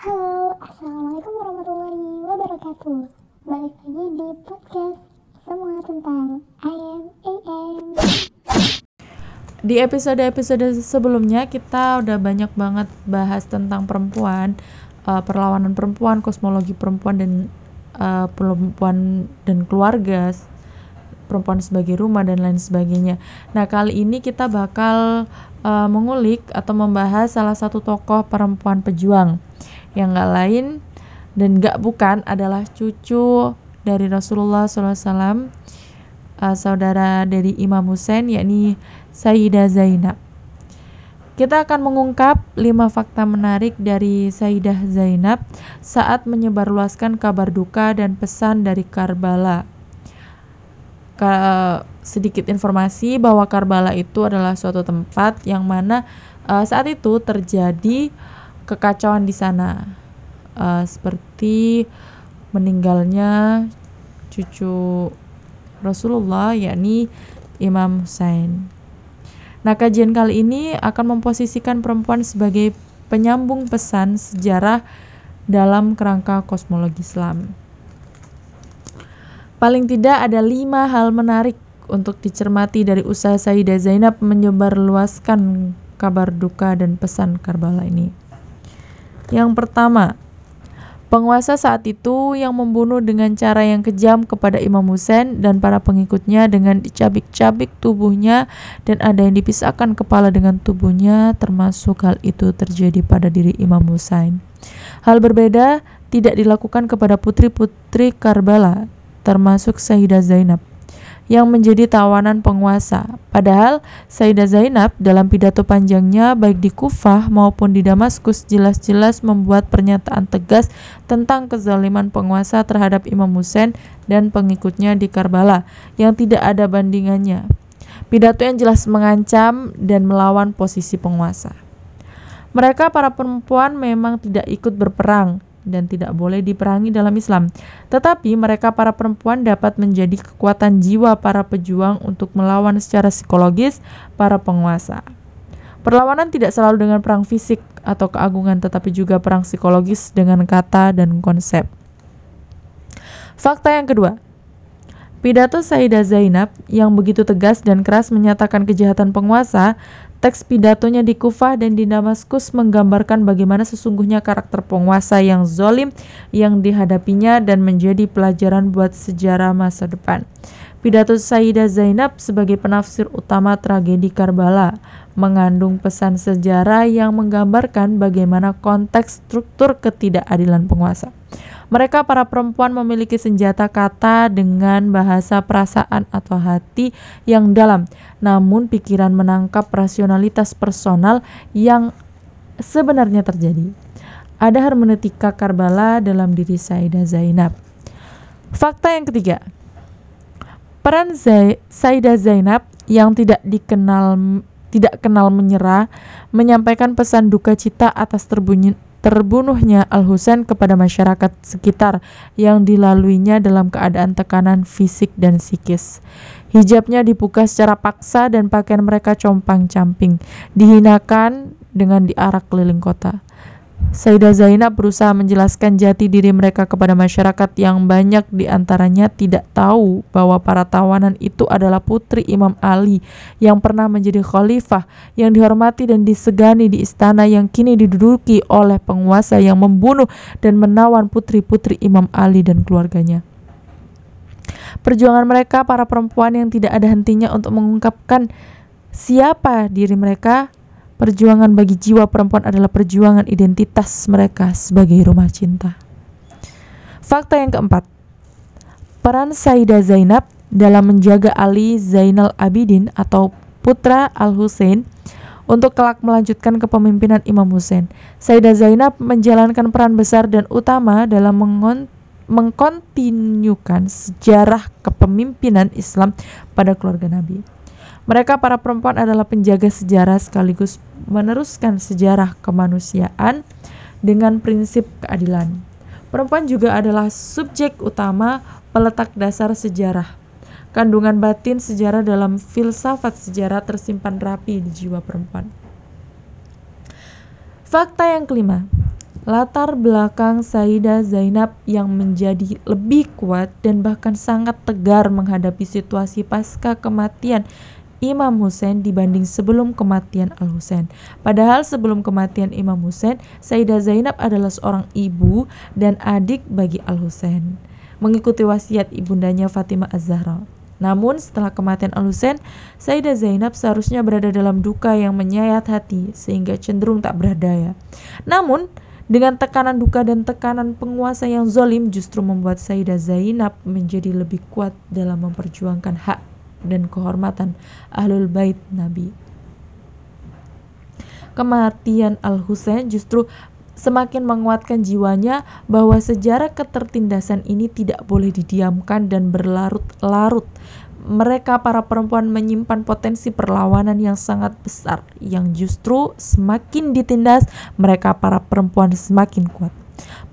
Halo, Assalamualaikum warahmatullahi wabarakatuh. Balik lagi di podcast Semua tentang I am AM Di episode-episode sebelumnya kita udah banyak banget bahas tentang perempuan, uh, perlawanan perempuan, kosmologi perempuan dan uh, perempuan dan keluarga, perempuan sebagai rumah dan lain sebagainya. Nah kali ini kita bakal uh, mengulik atau membahas salah satu tokoh perempuan pejuang yang gak lain dan gak bukan adalah cucu dari Rasulullah SAW, uh, saudara dari Imam Hussein yakni Sayyidah Zainab. Kita akan mengungkap lima fakta menarik dari Sayyidah Zainab saat menyebarluaskan kabar duka dan pesan dari Karbala. Ka sedikit informasi bahwa Karbala itu adalah suatu tempat yang mana uh, saat itu terjadi kekacauan di sana, uh, seperti meninggalnya cucu Rasulullah yakni Imam Hussein. Nah, kajian kali ini akan memposisikan perempuan sebagai penyambung pesan sejarah dalam kerangka kosmologi Islam. Paling tidak ada lima hal menarik untuk dicermati dari usaha Sayyidah Zainab menyebarluaskan kabar duka dan pesan Karbala ini. Yang pertama, Penguasa saat itu yang membunuh dengan cara yang kejam kepada Imam Hussein dan para pengikutnya dengan dicabik-cabik tubuhnya dan ada yang dipisahkan kepala dengan tubuhnya termasuk hal itu terjadi pada diri Imam Hussein. Hal berbeda tidak dilakukan kepada putri-putri Karbala termasuk Sayyidah Zainab yang menjadi tawanan penguasa. Padahal Sayyidah Zainab dalam pidato panjangnya baik di Kufah maupun di Damaskus jelas-jelas membuat pernyataan tegas tentang kezaliman penguasa terhadap Imam Hussein dan pengikutnya di Karbala yang tidak ada bandingannya. Pidato yang jelas mengancam dan melawan posisi penguasa. Mereka para perempuan memang tidak ikut berperang, dan tidak boleh diperangi dalam Islam. Tetapi mereka para perempuan dapat menjadi kekuatan jiwa para pejuang untuk melawan secara psikologis para penguasa. Perlawanan tidak selalu dengan perang fisik atau keagungan tetapi juga perang psikologis dengan kata dan konsep. Fakta yang kedua, Pidato Sayyidah Zainab yang begitu tegas dan keras menyatakan kejahatan penguasa Teks pidatonya di Kufah dan di Damaskus menggambarkan bagaimana sesungguhnya karakter penguasa yang zolim yang dihadapinya dan menjadi pelajaran buat sejarah masa depan. Pidato Sayyidah Zainab sebagai penafsir utama tragedi Karbala mengandung pesan sejarah yang menggambarkan bagaimana konteks struktur ketidakadilan penguasa. Mereka para perempuan memiliki senjata kata dengan bahasa perasaan atau hati yang dalam, namun pikiran menangkap rasionalitas personal yang sebenarnya terjadi. Ada hermeneutika Karbala dalam diri Sayyidah Zainab. Fakta yang ketiga, peran Zay Sayyidah Zainab yang tidak dikenal tidak kenal menyerah menyampaikan pesan duka cita atas terbunyi terbunuhnya Al-Husain kepada masyarakat sekitar yang dilaluinya dalam keadaan tekanan fisik dan psikis. Hijabnya dibuka secara paksa dan pakaian mereka compang-camping, dihinakan dengan diarak keliling kota. Sayyidah Zainab berusaha menjelaskan jati diri mereka kepada masyarakat yang banyak di antaranya tidak tahu bahwa para tawanan itu adalah putri Imam Ali yang pernah menjadi khalifah yang dihormati dan disegani di istana yang kini diduduki oleh penguasa yang membunuh dan menawan putri-putri Imam Ali dan keluarganya. Perjuangan mereka para perempuan yang tidak ada hentinya untuk mengungkapkan siapa diri mereka Perjuangan bagi jiwa perempuan adalah perjuangan identitas mereka sebagai rumah cinta. Fakta yang keempat, peran Sayyidah Zainab dalam menjaga Ali Zainal Abidin atau putra Al-Husain untuk kelak melanjutkan kepemimpinan Imam Hussein. Sayyidah Zainab menjalankan peran besar dan utama dalam mengkontinyukan sejarah kepemimpinan Islam pada keluarga Nabi. Mereka para perempuan adalah penjaga sejarah sekaligus meneruskan sejarah kemanusiaan dengan prinsip keadilan. Perempuan juga adalah subjek utama peletak dasar sejarah. Kandungan batin sejarah dalam filsafat sejarah tersimpan rapi di jiwa perempuan. Fakta yang kelima, latar belakang Sayyidah Zainab yang menjadi lebih kuat dan bahkan sangat tegar menghadapi situasi pasca kematian Imam Hussein dibanding sebelum kematian Al-Husain. Padahal sebelum kematian Imam Hussein, Sayyidah Zainab adalah seorang ibu dan adik bagi Al-Husain, mengikuti wasiat ibundanya Fatimah Az-Zahra. Namun setelah kematian Al-Husain, Sayyidah Zainab seharusnya berada dalam duka yang menyayat hati sehingga cenderung tak berdaya. Namun, dengan tekanan duka dan tekanan penguasa yang zolim justru membuat Sayyidah Zainab menjadi lebih kuat dalam memperjuangkan hak dan kehormatan Ahlul Bait Nabi. Kematian Al-Husain justru semakin menguatkan jiwanya bahwa sejarah ketertindasan ini tidak boleh didiamkan dan berlarut-larut. Mereka para perempuan menyimpan potensi perlawanan yang sangat besar yang justru semakin ditindas mereka para perempuan semakin kuat.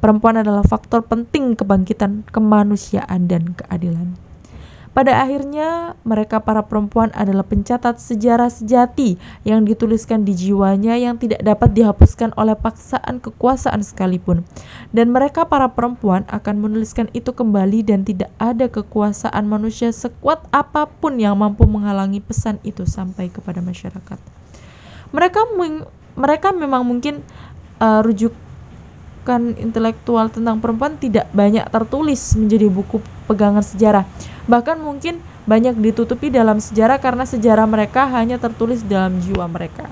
Perempuan adalah faktor penting kebangkitan kemanusiaan dan keadilan. Pada akhirnya, mereka para perempuan adalah pencatat sejarah sejati yang dituliskan di jiwanya yang tidak dapat dihapuskan oleh paksaan kekuasaan sekalipun. Dan mereka para perempuan akan menuliskan itu kembali dan tidak ada kekuasaan manusia sekuat apa pun yang mampu menghalangi pesan itu sampai kepada masyarakat. Mereka mereka memang mungkin uh, intelektual tentang perempuan tidak banyak tertulis menjadi buku pegangan sejarah bahkan mungkin banyak ditutupi dalam sejarah karena sejarah mereka hanya tertulis dalam jiwa mereka.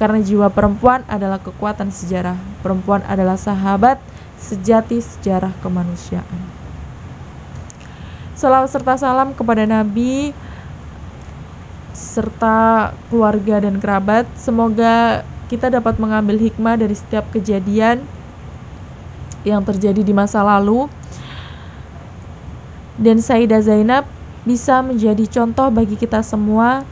Karena jiwa perempuan adalah kekuatan sejarah, perempuan adalah sahabat sejati sejarah kemanusiaan. Salam serta salam kepada Nabi serta keluarga dan kerabat. Semoga kita dapat mengambil hikmah dari setiap kejadian yang terjadi di masa lalu dan Sayyidah Zainab bisa menjadi contoh bagi kita semua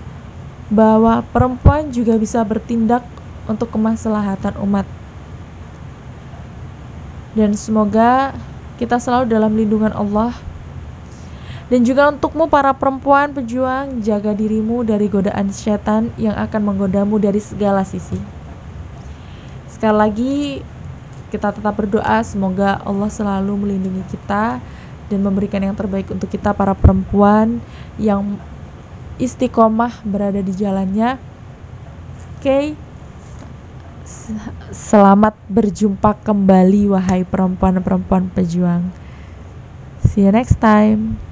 bahwa perempuan juga bisa bertindak untuk kemaslahatan umat. Dan semoga kita selalu dalam lindungan Allah. Dan juga untukmu para perempuan pejuang, jaga dirimu dari godaan setan yang akan menggodamu dari segala sisi. Sekali lagi, kita tetap berdoa semoga Allah selalu melindungi kita dan memberikan yang terbaik untuk kita para perempuan yang istiqomah berada di jalannya. Oke. Okay. Selamat berjumpa kembali wahai perempuan-perempuan pejuang. See you next time.